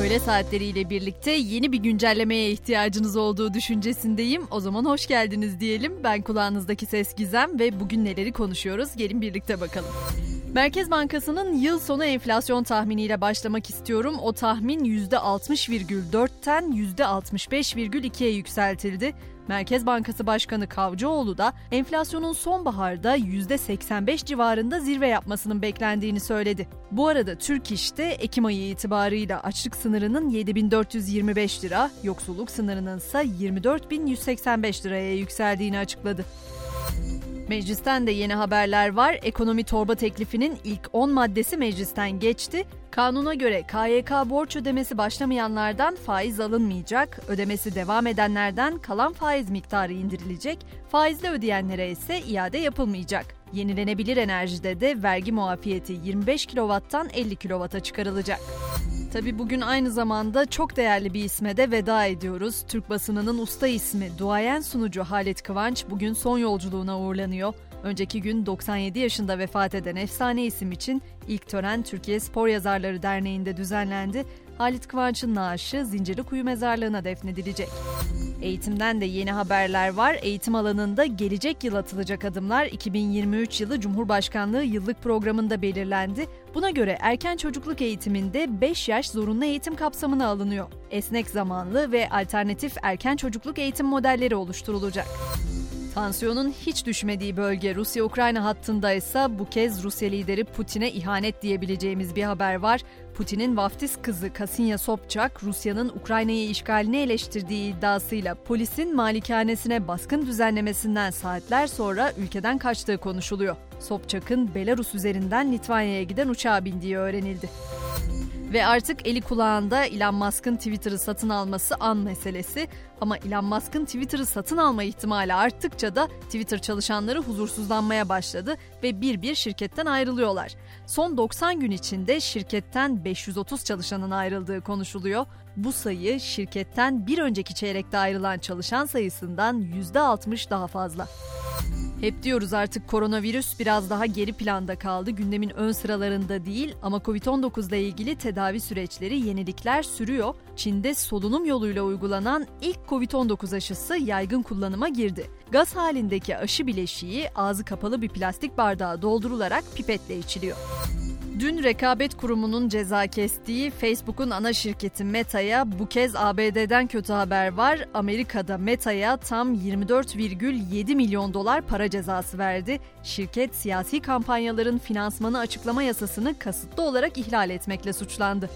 Öğle saatleriyle birlikte yeni bir güncellemeye ihtiyacınız olduğu düşüncesindeyim. O zaman hoş geldiniz diyelim. Ben kulağınızdaki ses Gizem ve bugün neleri konuşuyoruz? Gelin birlikte bakalım. Merkez Bankası'nın yıl sonu enflasyon tahminiyle başlamak istiyorum. O tahmin %60,4'ten %65,2'ye yükseltildi. Merkez Bankası Başkanı Kavcıoğlu da enflasyonun sonbaharda %85 civarında zirve yapmasının beklendiğini söyledi. Bu arada Türk İş'te Ekim ayı itibarıyla açlık sınırının 7425 lira, yoksulluk sınırının ise 24185 liraya yükseldiğini açıkladı. Meclisten de yeni haberler var. Ekonomi torba teklifinin ilk 10 maddesi meclisten geçti. Kanuna göre KYK borç ödemesi başlamayanlardan faiz alınmayacak, ödemesi devam edenlerden kalan faiz miktarı indirilecek, faizle ödeyenlere ise iade yapılmayacak. Yenilenebilir enerjide de vergi muafiyeti 25 kW'tan 50 kW'a çıkarılacak. Tabi bugün aynı zamanda çok değerli bir isme de veda ediyoruz. Türk basınının usta ismi, duayen sunucu Halit Kıvanç bugün son yolculuğuna uğurlanıyor. Önceki gün 97 yaşında vefat eden efsane isim için ilk tören Türkiye Spor Yazarları Derneği'nde düzenlendi. Halit Kıvanç'ın naaşı Zincirlikuyu Mezarlığı'na defnedilecek. Eğitimden de yeni haberler var. Eğitim alanında gelecek yıl atılacak adımlar 2023 yılı Cumhurbaşkanlığı yıllık programında belirlendi. Buna göre erken çocukluk eğitiminde 5 yaş zorunlu eğitim kapsamına alınıyor. Esnek zamanlı ve alternatif erken çocukluk eğitim modelleri oluşturulacak. Tansiyonun hiç düşmediği bölge Rusya-Ukrayna hattında ise bu kez Rusya lideri Putin'e ihanet diyebileceğimiz bir haber var. Putin'in vaftiz kızı Kasinya Sobçak, Rusya'nın Ukrayna'yı işgalini eleştirdiği iddiasıyla polisin malikanesine baskın düzenlemesinden saatler sonra ülkeden kaçtığı konuşuluyor. Sobçak'ın Belarus üzerinden Litvanya'ya giden uçağa bindiği öğrenildi. Ve artık eli kulağında Elon Musk'ın Twitter'ı satın alması an meselesi. Ama Elon Musk'ın Twitter'ı satın alma ihtimali arttıkça da Twitter çalışanları huzursuzlanmaya başladı ve bir bir şirketten ayrılıyorlar. Son 90 gün içinde şirketten 530 çalışanın ayrıldığı konuşuluyor. Bu sayı şirketten bir önceki çeyrekte ayrılan çalışan sayısından %60 daha fazla. Hep diyoruz artık koronavirüs biraz daha geri planda kaldı. Gündemin ön sıralarında değil ama Covid-19 ile ilgili tedavi süreçleri, yenilikler sürüyor. Çin'de solunum yoluyla uygulanan ilk Covid-19 aşısı yaygın kullanıma girdi. Gaz halindeki aşı bileşiği ağzı kapalı bir plastik bardağa doldurularak pipetle içiliyor. Dün rekabet kurumunun ceza kestiği Facebook'un ana şirketi Meta'ya bu kez ABD'den kötü haber var. Amerika'da Meta'ya tam 24,7 milyon dolar para cezası verdi. Şirket siyasi kampanyaların finansmanı açıklama yasasını kasıtlı olarak ihlal etmekle suçlandı.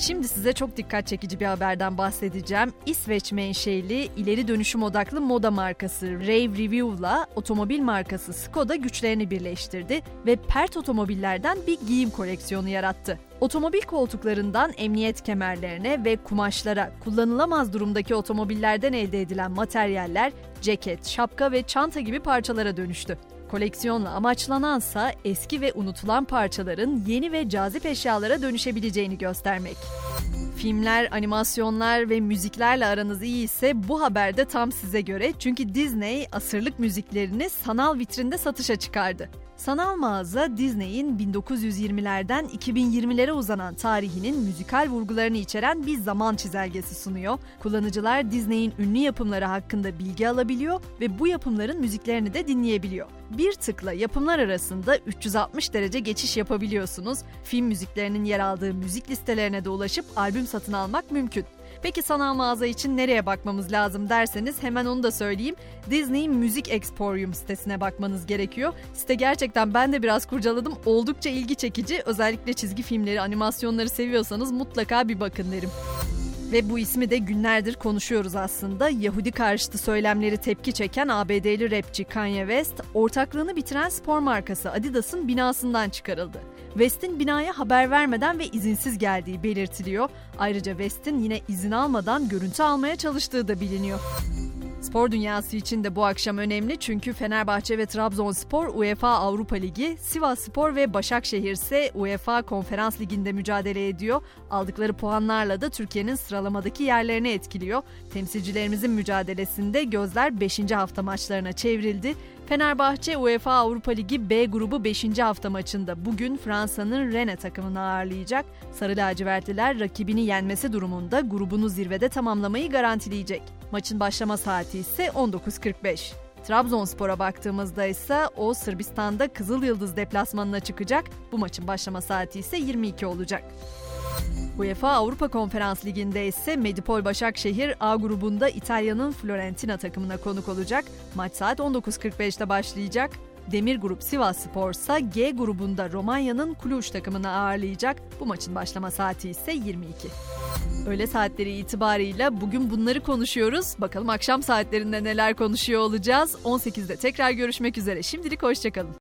Şimdi size çok dikkat çekici bir haberden bahsedeceğim. İsveç menşeli ileri dönüşüm odaklı moda markası Rave Review'la otomobil markası Skoda güçlerini birleştirdi ve pert otomobillerden bir giyim koleksiyonu yarattı. Otomobil koltuklarından emniyet kemerlerine ve kumaşlara kullanılamaz durumdaki otomobillerden elde edilen materyaller ceket, şapka ve çanta gibi parçalara dönüştü. Koleksiyonla amaçlanansa eski ve unutulan parçaların yeni ve cazip eşyalara dönüşebileceğini göstermek. Filmler, animasyonlar ve müziklerle aranız iyi ise bu haber de tam size göre çünkü Disney asırlık müziklerini sanal vitrinde satışa çıkardı. Sanal mağaza Disney'in 1920'lerden 2020'lere uzanan tarihinin müzikal vurgularını içeren bir zaman çizelgesi sunuyor. Kullanıcılar Disney'in ünlü yapımları hakkında bilgi alabiliyor ve bu yapımların müziklerini de dinleyebiliyor. Bir tıkla yapımlar arasında 360 derece geçiş yapabiliyorsunuz. Film müziklerinin yer aldığı müzik listelerine de ulaşıp albüm satın almak mümkün. Peki sanal mağaza için nereye bakmamız lazım derseniz hemen onu da söyleyeyim. Disney Müzik Exporium sitesine bakmanız gerekiyor. Site gerçekten ben de biraz kurcaladım. Oldukça ilgi çekici. Özellikle çizgi filmleri, animasyonları seviyorsanız mutlaka bir bakın derim. Ve bu ismi de günlerdir konuşuyoruz aslında. Yahudi karşıtı söylemleri tepki çeken ABD'li rapçi Kanye West, ortaklığını bitiren spor markası Adidas'ın binasından çıkarıldı. West'in binaya haber vermeden ve izinsiz geldiği belirtiliyor. Ayrıca West'in yine izin almadan görüntü almaya çalıştığı da biliniyor. Spor dünyası için de bu akşam önemli çünkü Fenerbahçe ve Trabzonspor UEFA Avrupa Ligi, Sivas Spor ve Başakşehir ise UEFA Konferans Ligi'nde mücadele ediyor. Aldıkları puanlarla da Türkiye'nin sıralamadaki yerlerini etkiliyor. Temsilcilerimizin mücadelesinde gözler 5. hafta maçlarına çevrildi. Fenerbahçe UEFA Avrupa Ligi B grubu 5. hafta maçında bugün Fransa'nın Rennes takımını ağırlayacak. Sarı lacivertliler rakibini yenmesi durumunda grubunu zirvede tamamlamayı garantileyecek. Maçın başlama saati ise 19.45. Trabzonspor'a baktığımızda ise o Sırbistan'da Kızıl Yıldız deplasmanına çıkacak. Bu maçın başlama saati ise 22 olacak. UEFA Avrupa Konferans Ligi'nde ise Medipol Başakşehir A grubunda İtalya'nın Florentina takımına konuk olacak. Maç saat 19.45'te başlayacak. Demir Grup Sivas Spor ise G grubunda Romanya'nın Cluj takımını ağırlayacak. Bu maçın başlama saati ise 22. Öğle saatleri itibarıyla bugün bunları konuşuyoruz. Bakalım akşam saatlerinde neler konuşuyor olacağız. 18'de tekrar görüşmek üzere. Şimdilik hoşçakalın.